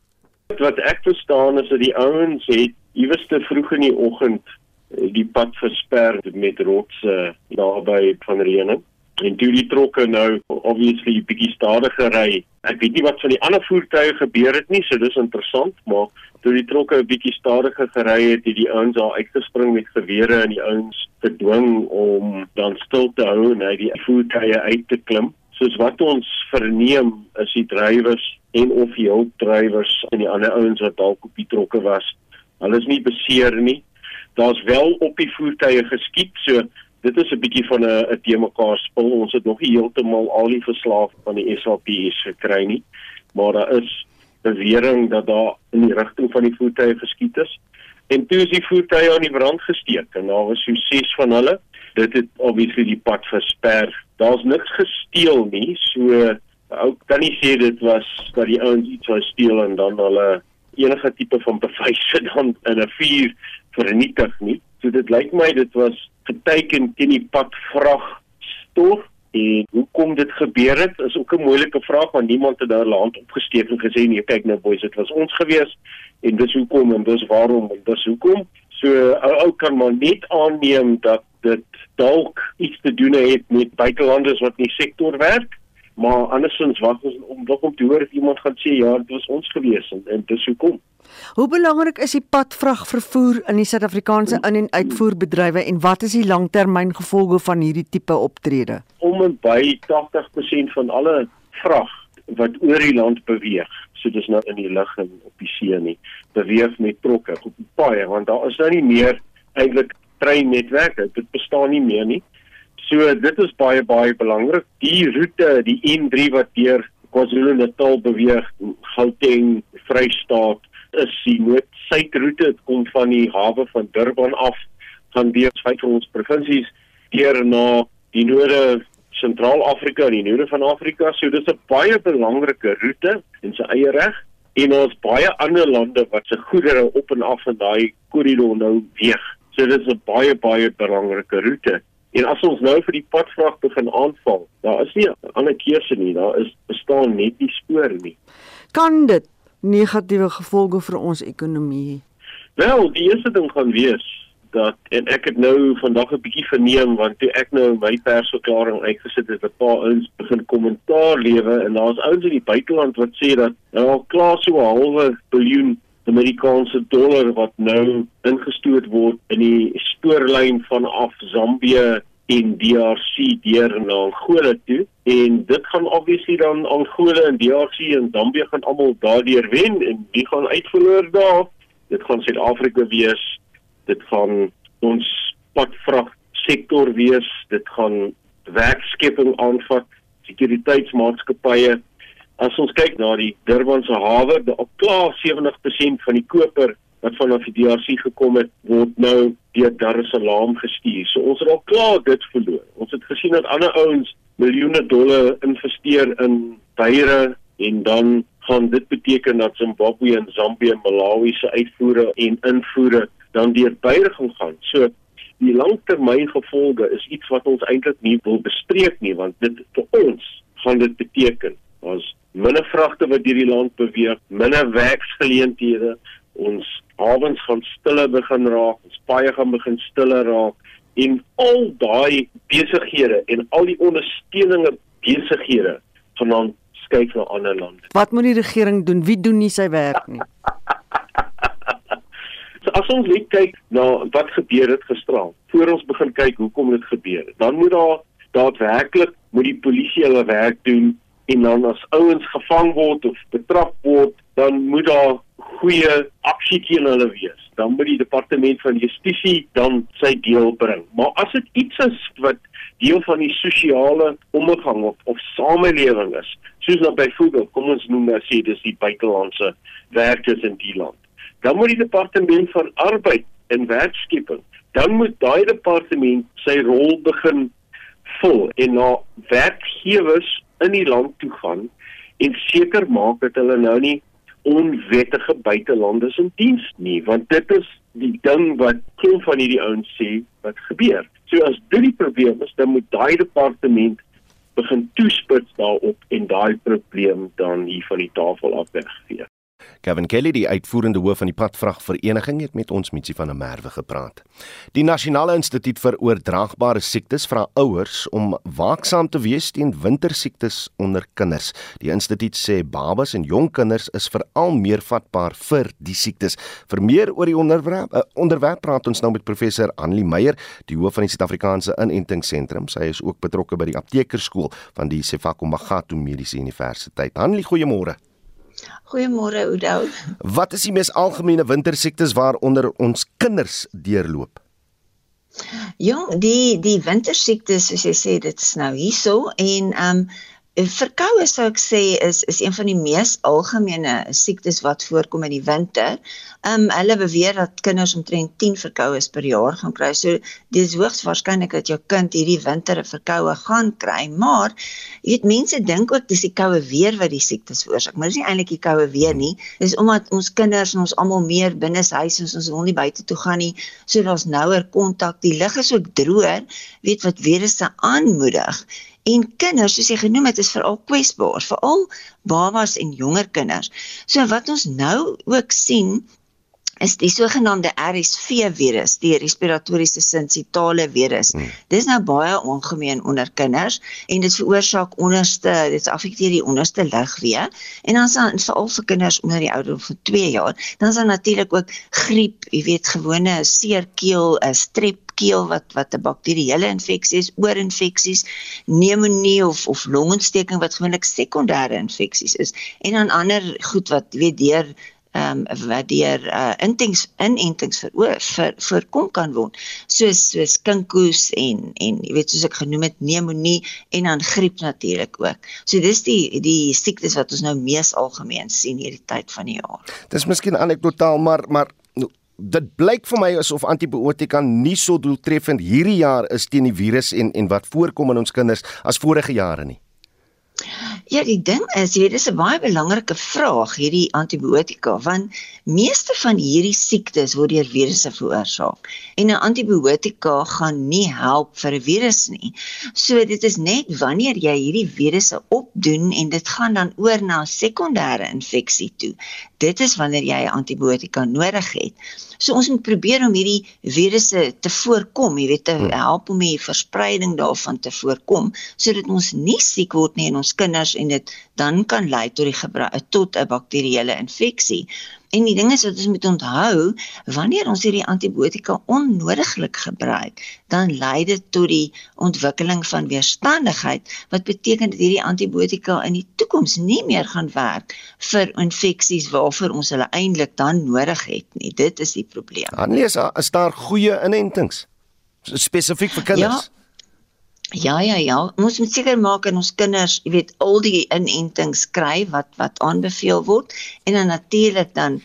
[SPEAKER 24] Wat ek verstaan is dat die ouens het iewers te vroeg in die oggend eh, die pad versper met rotse naby van Renens en toe die trokke nou obviously bietjie stadiger ry. Ek weet nie wat van die ander voertuie gebeur het nie, so dis interessant, maar toe die trokke 'n bietjie stadiger gery het, het die ouens daar uitgespring met gewere en die ouens gedwing om dan stil te hou en uit die voertuie uit te klim. Soos wat ons verneem is die drywers en of die hulpdrywers en die ander ouens wat dalk op die trokke was, hulle is nie beseer nie. Daar's wel op die voertuie geskiet, so dit is 'n bietjie van 'n 'n te mekaar spul. Ons het nog nie heeltemal al die verslae van die SAPS gekry nie, maar daar is bewering dat daar in die rigting van die voertuie geskiet is. En toe is die voertuie aan die brand gesteek en daar was so ses van hulle. Dit het obviously die pad versper. Daar's niks gesteel nie, so ou kan nie sê dit was dat die ouens iets wou steel en dan hulle enige tipe van bewyse [laughs] dan in 'n vuur vernietig nie. So dit lyk my dit was geteken teen die pad vrag stof en hoekom dit gebeur het is ook 'n moeilike vraag want niemand het daar land opgesteek en gesê nee kyk nou boys dit was ons gewees en dis hoekom en dis waarom en dis hoekom. So ou ou kan maar net aanneem dat dit dalk iets te doen het met buitelanders wat in die sektor werk maar andersins wag ons om dalk om te hoor of iemand gaan sê ja dit was ons gewees en, en dis hoekom
[SPEAKER 4] Hoe belangrik is die padvragvervoer in die Suid-Afrikaanse in- en uitvoerbedrywe en wat is die langtermyngevolge van hierdie tipe optrede?
[SPEAKER 24] Om en by 80% van alle vrag wat oor die land beweeg, so dis nou in die lug en op die see nie, beweeg met trokke op die paaie want daar is nou nie meer eintlik treinnetwerke, dit bestaan nie meer nie. So dit is baie baie belangrik. Die roete, die N3 wat deur KwaZulu-Natal beweeg, Gauteng, Vrystaat, is die noord-suidroete dit kom van die hawe van Durban af gaan deur vyf van ons provinsies deur na die noorde Sentraal-Afrika en die noorde van Afrika. So dis 'n baie belangrike roete in sy eie reg en ons baie ander lande wat se goedere op en af van daai korridor nou weeg. So dis 'n baie baie belangrike roete. En as ons nou vir die padvrag begin aanval, daar is nie 'n ander keuse nie, daar is bestaan net die spoor nie.
[SPEAKER 4] Kan dit negatiewe gevolge vir ons ekonomie?
[SPEAKER 24] Wel, die eerste ding gaan wees dat en ek het nou vandag 'n bietjie verneem want toe ek nou my persverklaring uitgesit het, 'n paar ouens begin kommentaar lewe en daar's ouens in die buiteland wat sê dat nou klaar so 'n halwe biljoen Amerikaanse dollar wat nou ingestoot word in die spoorlyn vanaf Zambië en DRC deur na Angola toe. En dit gaan obviously dan Angola en DRC en Zambia gaan almal daardeur wen en wie gaan uitverloor daar. Dit gaan Suid-Afrika wees dit gaan ons padvrag sektor wees dit gaan werkskepping aanvat sekuriteitsmaatskappye as ons kyk na die Durbanse hawe daar klaar 70% van die koper wat vanaf die DRC gekom het word nou deur Dar es Salaam gestuur. So ons het al klaar dit verloor. Ons het gesien dat ander ouens miljoene dollar investeer in beiere en dan gaan dit beteken dat Zimbabwe en Zambië en Malawi se uitvoere en invoere dan deur beiere gaan gaan. So die langtermyngevolge is iets wat ons eintlik nie wil bespreek nie want dit vir ons gaan dit beteken ons minder vragte wat deur die land beweeg, minder werksgeleenthede, ons hawens gaan stiller begin raak, ons paaie gaan begin stiller raak en al daai besighede en al die ondersteunende besighede gaan dan skuif na ander lande.
[SPEAKER 4] Wat moet die regering doen? Wie doen nie sy werk nie? [laughs]
[SPEAKER 24] so as ons net kyk na wat gebeur het gisteraan, voor ons begin kyk hoekom dit gebeur het, dan moet daar daadwerklik moet die polisie hulle werk doen en dan as ouens gevang word of betrap word, dan moet daar goeie aksie teen hulle wees. Dan moet die departement van justisie dan sy deel bring. Maar as dit iets is wat deel van die sosiale omgang of, of samelewing is, soos nou byvoorbeeld, kom ons noem nou sê dis die buitelandse werkers in die land. Dan moet die departement van arbeid en werkskepping, dan moet daai departement sy rol begin vul en na werkgewers in die land toe gaan en seker maak dat hulle nou nie onwettige buitelanders in diens nie want dit is die ding wat klop van hierdie ouens sê wat gebeur. So as dit die probleem is, dan moet daai departement begin toespits daarop en daai probleem dan hier van die tafel af wegvee.
[SPEAKER 2] Kevin Kelly, die uitvoerende hoof van die padvragvereniging, het met ons Mitsie van der Merwe gepraat. Die Nasionale Instituut vir Oordraagbare Siektes vra ouers om waaksaam te wees teen wintersiektes onder kinders. Die instituut sê babas en jong kinders is veral meer vatbaar vir die siektes. Vir meer oor die onderwerp, uh, onderwerp praat ons nou met professor Annelie Meyer, die hoof van die Suid-Afrikaanse Inentingsentrum. Sy is ook betrokke by die aptekerskool van die Sefako Magatu Mediese Universiteit. Annelie, goeiemôre.
[SPEAKER 25] Goeiemôre Oudo.
[SPEAKER 2] Wat is die mees algemene wintersiektes waaronder ons kinders deurloop?
[SPEAKER 25] Ja, die die wintersiektes soos jy sê, dit is nou hierso en ehm um, Verkoue sou ek sê is is een van die mees algemene siektes wat voorkom in die winter. Ehm um, hulle beweer dat kinders omtrent 10 verkoues per jaar gaan kry. So dis hoogs waarskynlik dat jou kind hierdie winter 'n verkoue gaan kry, maar jy weet mense dink ook dis die koue weer wat die siektes veroorsaak, maar dis nie eintlik die koue weer nie. Dis omdat ons kinders en ons almal meer binne huis is, ons wil nie buite toe gaan nie. So daar's nouer kontak. Die lug is ook droër, weet wat virusse aanmoedig. En kinders, soos jy genoem het, is veral kwesbaar, veral babas en jonger kinders. So wat ons nou ook sien is die sogenaamde RSV virus, die respiratoriese sinsitale virus. Hmm. Dis nou baie ongemeen onder kinders en dit veroorsaak onderste, dit affekteer die onderste lugweë en dan is veral vir kinders onder die ouderdom van 2 jaar, dan is daar natuurlik ook griep, jy weet gewone seerkeel, 'n strep keel wat wat 'n bakterieële infeksie is, oorinfeksies, pneumonie of of longontsteking wat gewoonlik sekondêre infeksies is en dan ander goed wat weet deur ehm um, wat deur uh, intings inentings vir vir voorkom kan word soos soos kinkoes en en jy weet soos ek genoem het pneumonie en dan griep natuurlik ook. So dis die die siektes wat ons nou mees algemeen sien hierdie tyd van die jaar.
[SPEAKER 2] Dis miskien anekdotaal maar maar dit blyk vir my asof antibiotika nie so doeltreffend hierdie jaar is teen die virus en en wat voorkom in ons kinders as vorige jare nie.
[SPEAKER 25] Ja, die ding is, jy weet, dis 'n baie belangrike vraag hierdie antibiotika, want meeste van hierdie siektes word deur virusse veroorsaak. En 'n antibiotika gaan nie help vir 'n virus nie. So dit is net wanneer jy hierdie virusse opdoen en dit gaan dan oor na 'n sekondêre infeksie toe. Dit is wanneer jy 'n antibiotika nodig het. So ons moet probeer om hierdie virusse te voorkom, jy weet, te hmm. help om die verspreiding daarvan te voorkom sodat ons nie siek word nie in ons kinders en dit dan kan lei tot die tot 'n bakterieële infeksie. En die ding is wat ons moet onthou, wanneer ons hierdie antibiotika onnodiglik gebruik, dan lei dit tot die ontwikkeling van weerstandigheid wat beteken dat hierdie antibiotika in die toekoms nie meer gaan werk vir infeksies waarvoor ons hulle eintlik dan nodig het nie. Dit is die probleem.
[SPEAKER 2] Annelie, is daar goeie inentings spesifiek vir kinders?
[SPEAKER 25] Ja. Ja ja ja, ons moet seker maak en ons kinders, jy weet, al die inentings kry wat wat aanbeveel word en dan natuurlik dan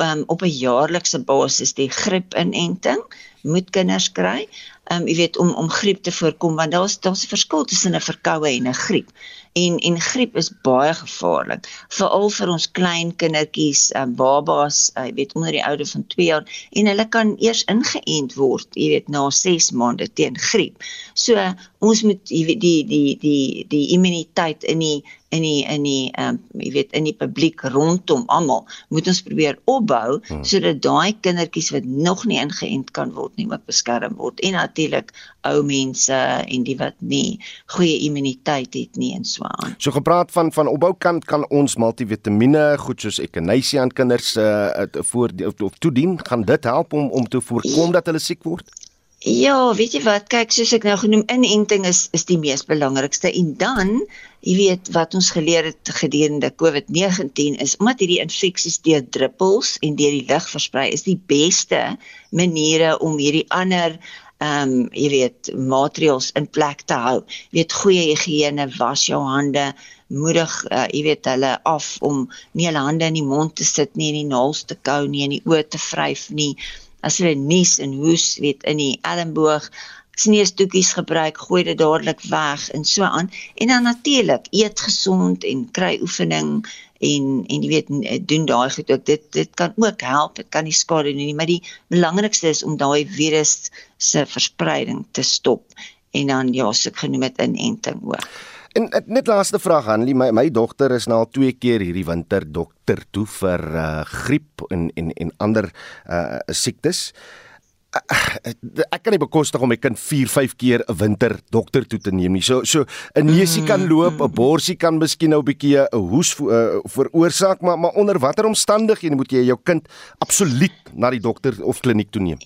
[SPEAKER 25] um, op 'n jaarlikse basis die griepinenting moet kinders kry. Um jy weet om om griep te voorkom want daar's daar's 'n verskil tussen 'n verkoue en 'n griep en en griep is baie gevaarlik veral vir ons klein kindertjies uh, babas uh, jy weet onder die ouderdom van 2 jaar en hulle kan eers ingeënt word jy weet na 6 maande teen griep so uh, ons moet jy weet die die die die immuniteit in die in die in die ehm um, jy weet in die publiek rondom almal moet ons probeer opbou hmm. sodat daai kindertjies wat nog nie ingeënt kan word nie ook beskerm word en natuurlik ou mense en die wat nie goeie immuniteit het nie en so aan.
[SPEAKER 2] So gepraat van van opboukant kan ons multivitamiene goed soos echinacea aan kinders uh voor of toedien gaan dit help om om te voorkom dat hulle siek word?
[SPEAKER 25] Ja, weet jy wat? Kyk, soos ek nou genoem, inenting is is die mees belangrikste en dan, jy weet wat ons geleer het gedurende COVID-19 is omdat hierdie infeksies deur druppels en deur die lug versprei is die beste maniere om hierdie ander ehm um, jy weet maatreëls in plek te hou. Jy weet goeie higiëne, was jou hande, moedig uh, jy weet hulle af om nie hulle hande in die mond te sit nie en die naels te kou nie en die oë te vryf nie. As hulle nies en hoes, weet in die elmboog sneesdoekies gebruik, gooi dit dadelik weg en so aan. En dan natuurlik, eet gesond en kry oefening en en jy weet doen daai goed ook dit dit kan ook help dit kan nie skade doen nie maar die belangrikste is om daai virus se verspreiding te stop en dan ja so ek genoem dit inenting ook
[SPEAKER 2] En net laaste vraag Hanlie, my my dogter is nou al twee keer hierdie winter dokter toe vir uh griep en en en ander uh siektes. Uh, ek kan nie bekostig om my kind 4, 5 keer 'n winter dokter toe te neem nie. So so 'n neusie kan loop, 'n borsie kan miskien nou 'n bietjie 'n hoes uh, veroorsaak, maar maar onder watter omstandighede moet jy jou kind absoluut na die dokter of kliniek toe neem?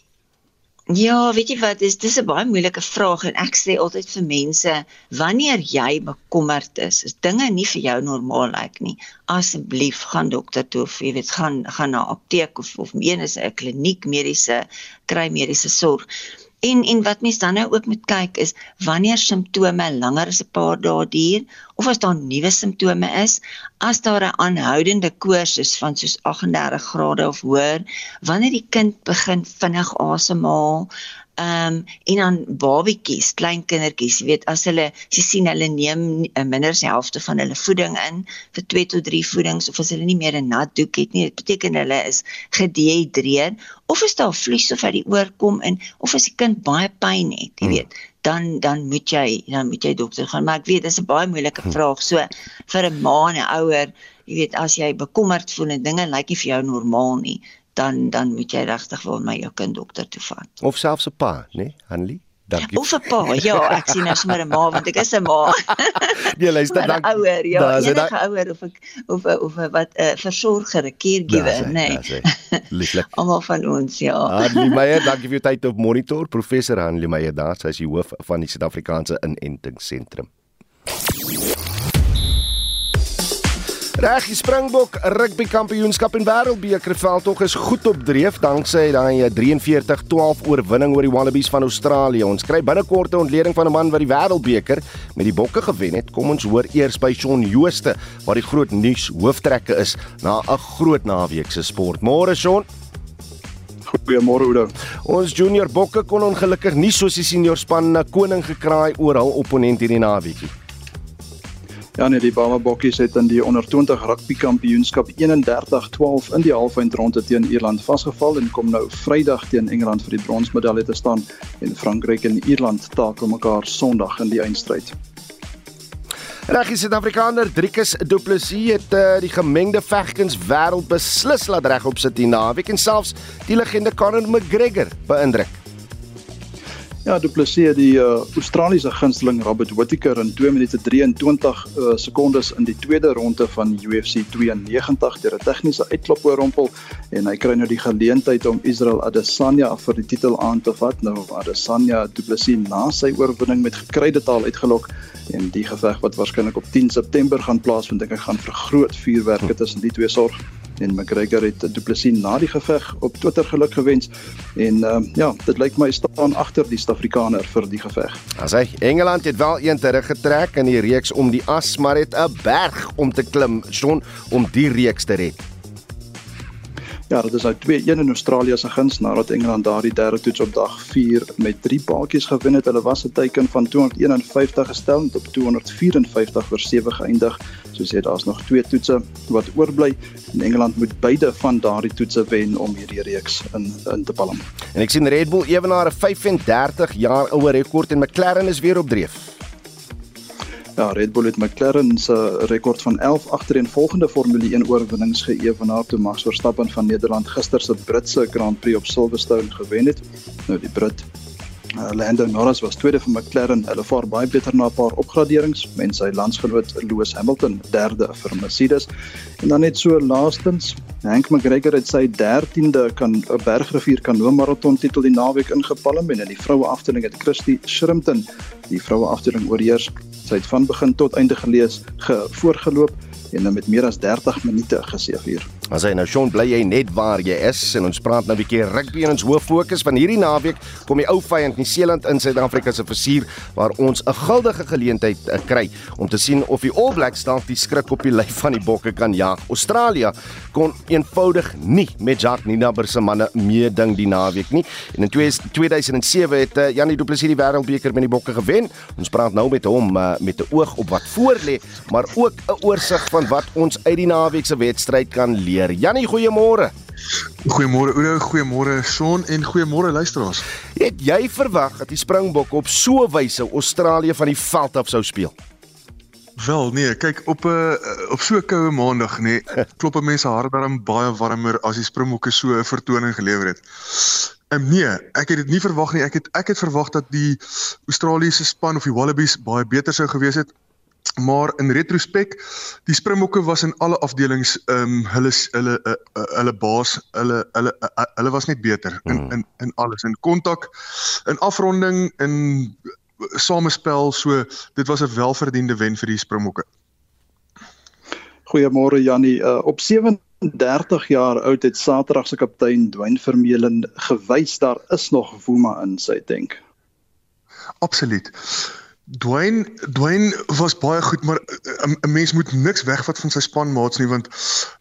[SPEAKER 25] Ja, weet jy wat, dis dis 'n baie moeilike vraag en ek sê altyd vir mense, wanneer jy bekommerd is, is dinge nie vir jou normaal lyk nie, asseblief gaan dokter toe of jy weet gaan gaan na apteek of of een is 'n kliniek mediese kry mediese sorg. En en wat mens dan nou ook moet kyk is wanneer simptome langer as 'n paar dae duur of as daar nuwe simptome is, as daar 'n aanhoudende koors is van soos 38 grade of hoër, wanneer die kind begin vinnig asemhaal, Ehm um, en dan babietjies, klein kindertjies, jy weet as hulle as jy sien hulle neem eh, minder as die helfte van hulle voeding in vir 2 tot 3 voedings of as hulle nie meer 'n nat doek het nie, dit beteken hulle is gedehidreer of is daar vlies of uit die oor kom in of as die kind baie pyn het, jy hmm. weet, dan dan moet jy dan moet jy dokter gaan, maar ek weet dis 'n baie moeilike hmm. vraag. So vir 'n ma en 'n ouer, jy weet as jy bekommerd voel en dinge lyk nie vir jou normaal nie, dan dan moet jy regtig wel my jou kind dokter toe vat.
[SPEAKER 2] Of selfs 'n pa, né, nee? Hanlie? Dankie.
[SPEAKER 25] Of 'n pa. Ja, ek sien nou sommer 'n ma want ek is 'n ma. [laughs]
[SPEAKER 2] Nee, luister dan.
[SPEAKER 25] Ouer, ja, enige ouer of ek of of wat 'n uh, versorger, 'n caregiver, nê. Nee.
[SPEAKER 2] Lieflik. [laughs]
[SPEAKER 25] Almal van ons, ja.
[SPEAKER 2] Hanlie [laughs] Meyer, dankie vir jou tyd op monitor. Professor Hanlie Meyer daar, sy is die hoof van die Suid-Afrikaanse Inentingsentrum. Reg, die Springbok Rugby Kampioenskap en Wêreldbeker veldtog is goed op dreef danksy daai 43-12 oorwinning oor die Wallabies van Australië. Ons kry binnekort 'n ontleding van 'n man wat die Wêreldbeker met die Bokke gewen het. Kom ons hoor eers by Shaun Jooste wat die groot nuus hooftrekke is na 'n groot naweek se sport. Môre Shaun.
[SPEAKER 26] Goeiemôre Oudo.
[SPEAKER 2] Ons junior Bokke kon ongelukkig nie soos die senior span koning gekraai oor hul opponent hierdie naweekie.
[SPEAKER 26] Ja nee, die Bama Bokkies het in die onder 20 rugby kampioenskap 31-12 in die halfeindronde teen Ierland vasgeval en kom nou Vrydag teen Engeland vir die bronsmedalje te staan en Frankryk en Ierland takel mekaar Sondag in die eindstryd.
[SPEAKER 2] Reggie Suid-Afrikaner Driekus Du Plessis het uh, die gemengde vegkuns wêreld beslis laat regop sit hier naweek en selfs die legende Conor McGregor beïndruk.
[SPEAKER 26] Ja, Du Plessis die uh, Australiese gunsteling Robert Whittaker in 2 minute 23 uh, sekondes in die tweede ronde van UFC 92 deur 'n tegniese uitklop oorrompel en hy kry nou die geleentheid om Israel Adesanya vir die titel aan te vat. Nou Adesanya Du Plessis na sy oorwinning met gekryde taal uitgelok en die geveg wat waarskynlik op 10 September gaan plaasvind, dink ek gaan vir groot vuurwerke tussen die twee sorg en McGregor het Du Plessis na die geveg op Twitter geluk gewens en uh, ja, dit lyk my staan agter die Suid-Afrikaner vir die geveg.
[SPEAKER 2] As hy Engeland het wel een teruggetrek in die reeks om die as, maar het 'n berg om te klim, son om die reeks te red.
[SPEAKER 26] Ja, dit is nou 2-1 in Australië se guns nadat Engeland daardie derde toets op dag 4 met 3 paadjies gewen het. Hulle was 'n teiken van 251 gestel en op 254 vir 7 geëindig. Soos jy daar's nog twee toetse wat oorbly en Engeland moet beide van daardie toetse wen om hierdie reeks in in te palm.
[SPEAKER 2] En ek sien Red Bull ewenaar 'n 35 jaar ouer rekord en McLaren is weer op dreef.
[SPEAKER 26] Ja, Red Bull het McLaren se rekord van 11 agtereenvolgende Formule 1 oorwinnings geëwenaar toe Max Verstappen van Nederland gister se Britse Grand Prix op Silverstone gewen het. Nou die Brit uh, Lando Norris was tweede vir McLaren. Hulle vaar baie beter na 'n paar opgraderings en sy landsgenoot Lewis Hamilton derde vir Mercedes. En dan net so laastens, Hank McGregor het sy 13de kan Bergrivier Kanoe Marathon titel die naweek ingepalm en in die vroue afdeling het Christy Shrimpton die vroue afdeling oorheers. Sy het van begin tot einde gelees, gevoorgeloop en met meer as 30 minute geseëvier.
[SPEAKER 2] As hy nou Sean bly jy net waar jy is en ons praat nou 'n bietjie rugby en ons hoof fokus van hierdie naweek kom die ou vyand Nieu-Seeland in Suid-Afrika se versuur waar ons 'n guldige geleentheid uh, kry om te sien of die All Blacks dalk die skrik op die [laughs] lyf van die bokke kan jaag. Australië kon eenvoudig nie met Jacques Nienaber se manne meeding die naweek nie. En in 2007 het uh, Janie Du Plessis die Wêreldbeker met die bokke gewen. Ons praat nou met hom uh, met 'n oog op wat voorlê, maar ook 'n oorsig van wat ons uit die naweek se wedstryd kan leer. Jannie, goeiemôre.
[SPEAKER 27] Goeiemôre Oudo, goeiemôre Son en goeiemôre luisteraars.
[SPEAKER 2] Het jy verwag dat die Springbokke op so 'n wyse Australië van die veld af sou speel?
[SPEAKER 27] Wel nee, kyk op 'n uh, op so 'n koue maandag nê, nee, [laughs] klop mense hart daarom baie warmer as die Springbokke so 'n vertoning gelewer het. Um, nee, ek het dit nie verwag nie. Ek het ek het verwag dat die Australiese span of die Wallabies baie beter sou gewees het maar in retrospek die Springbokke was in alle afdelings ehm um, hulle hulle uh, hulle baas hulle hulle uh, hulle was net beter in mm. in in alles in kontak in afronding in samespel so dit was 'n welverdiende wen vir die Springbokke.
[SPEAKER 26] Goeiemôre Jannie uh, op 37 jaar oud het Saterdag se kaptein Dwayne Vermeulen gewys daar is nog woema in sy tank.
[SPEAKER 27] Absoluut. Dwayne Dwayne was baie goed maar eh, 'n mens moet niks wegvat van sy spanmaats nie want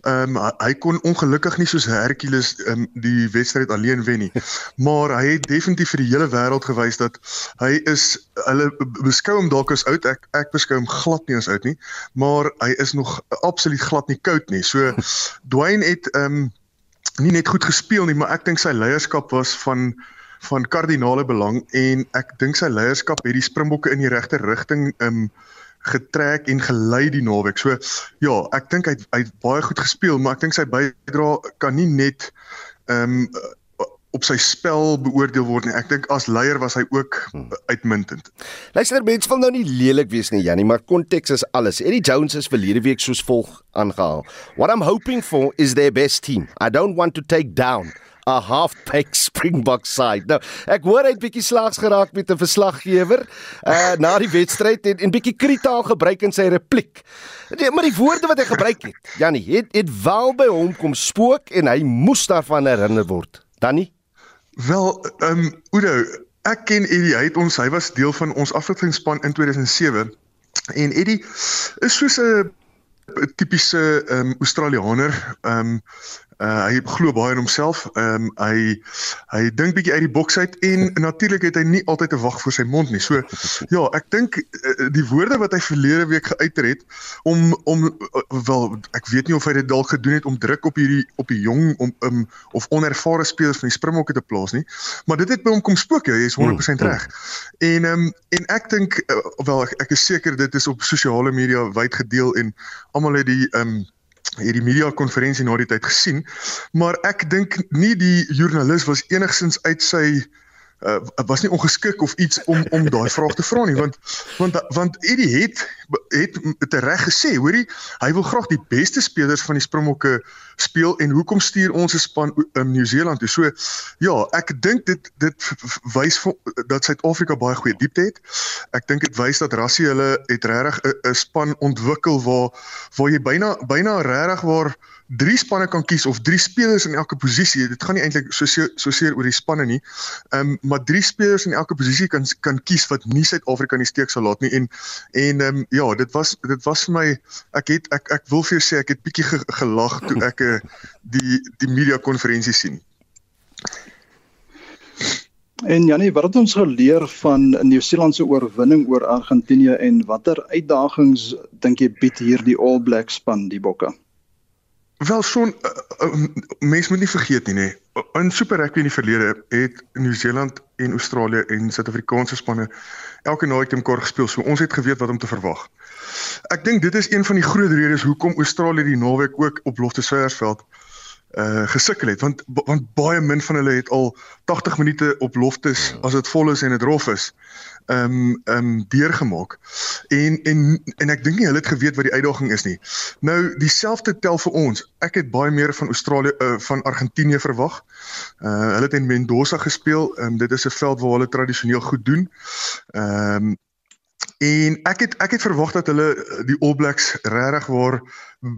[SPEAKER 27] ehm um, hy kon ongelukkig nie soos Hercules um, die wedstryd alleen wen nie. [laughs] Maar hy het definitief vir die hele wêreld gewys dat hy is hulle beskou hom dalk as oud ek ek beskou hom glad nie as oud nie, maar hy is nog absoluut glad nie koud nie. So [laughs] Dwayne het ehm um, nie net goed gespeel nie, maar ek dink sy leierskap was van van kardinale belang en ek dink sy leierskap het die Springbokke in die regte rigting um getrek en gelei die naweek. So ja, ek dink hy hy het baie goed gespeel, maar ek dink sy bydrae kan nie net um op sy spel beoordeel word nie. Ek dink as leier was hy ook uitmuntend.
[SPEAKER 2] Luister, mense wil nou nie lelik wees nie, Jannie, maar konteks is alles. Eddie Jones is verlede week soos volg aangehaal. What I'm hoping for is their best team. I don't want to take down 'n half-pack [laughs] Springbok side. Nou, ek hoor hy het bietjie slaags geraak met 'n verslaggewer uh na die wedstryd en en bietjie kritaal gebruik in sy repliek. Nee, maar die woorde wat hy gebruik het, Jannie, het het wel by hom kom spook en hy moes daarvan herinner word. Danny?
[SPEAKER 27] Wel, ehm um, Oudo, ek ken Eddie, hy het ons hy was deel van ons afrigtingspan in 2007 en Eddie is soos 'n tipiese ehm um, Australianer, ehm um, Uh, hy glo baie in homself. Ehm um, hy hy dink bietjie uit die boks uit en natuurlik het hy nie altyd 'n wag voor sy mond nie. So ja, ek dink uh, die woorde wat hy verlede week geuiter het om om uh, wel ek weet nie of hy dit dalk gedoen het om druk op hierdie op die jong om um, of onervare spelers van die Springbokke te plaas nie, maar dit het by hom kom spook. Hy is 100% reg. En ehm um, en ek dink uh, wel ek, ek is seker dit is op sosiale media wyd gedeel en almal het die ehm um, hierdie media konferensie na die tyd gesien, maar ek dink nie die joernalis was enigsins uit sy uh, was nie ongeskik of iets om om daai vraag te vra nie want want want Eddie het het te reg gesê hoorie hy wil graag die beste spelers van die Springbokke speel en hoekom stuur ons 'n span in Nieu-Seeland toe? So ja ek dink dit dit wys dat Suid-Afrika baie goeie diepte het. Ek dink dit wys dat Rassie hulle het regtig 'n span ontwikkel waar waar jy byna byna regtig waar drie spanne kan kies of drie spelers in elke posisie. Dit gaan nie eintlik so so seer oor die spanne nie. Ehm um, maar drie spelers in elke posisie kan kan kies wat nie Suid-Afrika in die steek sal laat nie. En en ehm um, ja, dit was dit was vir my ek het ek ek wil vir jou sê ek het bietjie ge, gelag toe ek uh, die die media konferensie sien.
[SPEAKER 26] En Janie, wat het ons geleer van Nieu-Seeland se oorwinning oor Argentinië en watter uitdagings dink jy bied hierdie All Blacks span die Bokke?
[SPEAKER 27] Wel son uh, uh, mense moet nie vergeet nie nê. In Super Rugby in die verlede het Nieu-Seeland en Australië en Suid-Afrikaanse spanne elke naweek te mekaar gespeel. So ons het geweet wat om te verwag. Ek dink dit is een van die groot redes hoekom Australië die naweek ook op Loftus Versveld uh gesukkel het want want baie min van hulle het al 80 minute op Loftus as dit vol is en dit rof is um, ehm um, deurgemaak. En en en ek dink nie hulle het geweet wat die uitdaging is nie. Nou dieselfde tel vir ons. Ek het baie meer van Australië uh, van Argentinië verwag. Uh hulle het in Mendoza gespeel. Um, dit is 'n veld waar hulle tradisioneel goed doen. Ehm um, En ek het ek het verwag dat hulle eh, die All Blacks regtig waar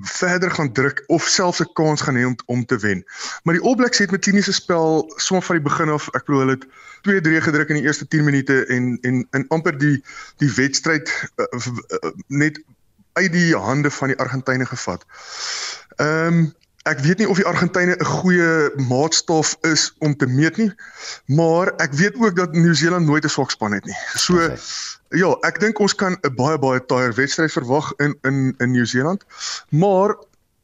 [SPEAKER 27] verder gaan druk of selfs 'n kans gaan hê om om te wen. Maar die All Blacks het met kliniese spel sommer van die begin af, ek bedoel hulle het 2-3 gedruk in die eerste 10 minute en en in amper die die wedstryd uh, uh, net uit die hande van die Argentynë gevat. Ehm um, ek weet nie of die Argentynë 'n goeie maatstaf is om te meet nie, maar ek weet ook dat Nieu-Seeland nooit 'n swak span het nie. So okay. Ja, ek dink ons kan 'n baie baie taaier wedstryd verwag in in in Nieu-Seeland. Maar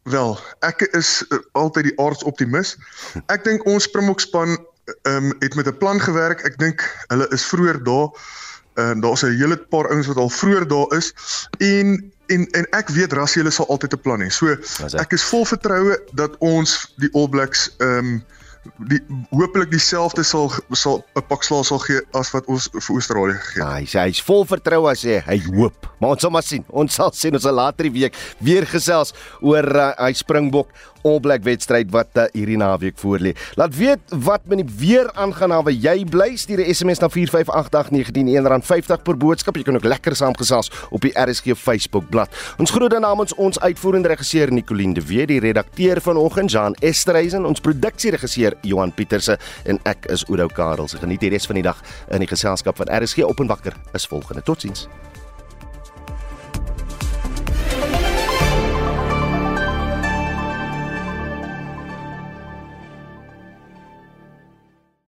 [SPEAKER 27] wel, ek is uh, altyd die aardsoptimis. Ek dink ons Springbok span ehm um, het met 'n plan gewerk. Ek dink hulle is vroeër daar. Ehm uh, daar's 'n hele paar ouens wat al vroeër daar is en en en ek weet Rassie hulle sal altyd 'n plan hê. So ek is vol vertroue dat ons die All Blacks ehm um, die hopelik dieselfde sal sal 'n pak slaag sal gee as wat ons vir Australië gegee het.
[SPEAKER 2] Ja, hy sê hy's vol vertroue as hy hy hoop. Maar ons sal maar sien. Ons sal sien ons sal later die week weer gesels oor uh, hy Springbok All Black wedstryd wat uh, hierdie naweek voorlê. Laat weet wat met die weer aangaan na waar jy bly. Stuur 'n SMS na 4588919 R50 per boodskap. Jy kan ook lekker saamgesels op die RSG Facebook bladsy. Ons groete namens ons uitvoerende regisseur Nicoline de Wet, die redakteur vanoggend Jan Esterhuizen, ons produksieregisseur Johan Pieterse en ek is Oudo Karel. Geniet die res van die dag in die geselskap van RSG op en wakker is volgende. Totsiens.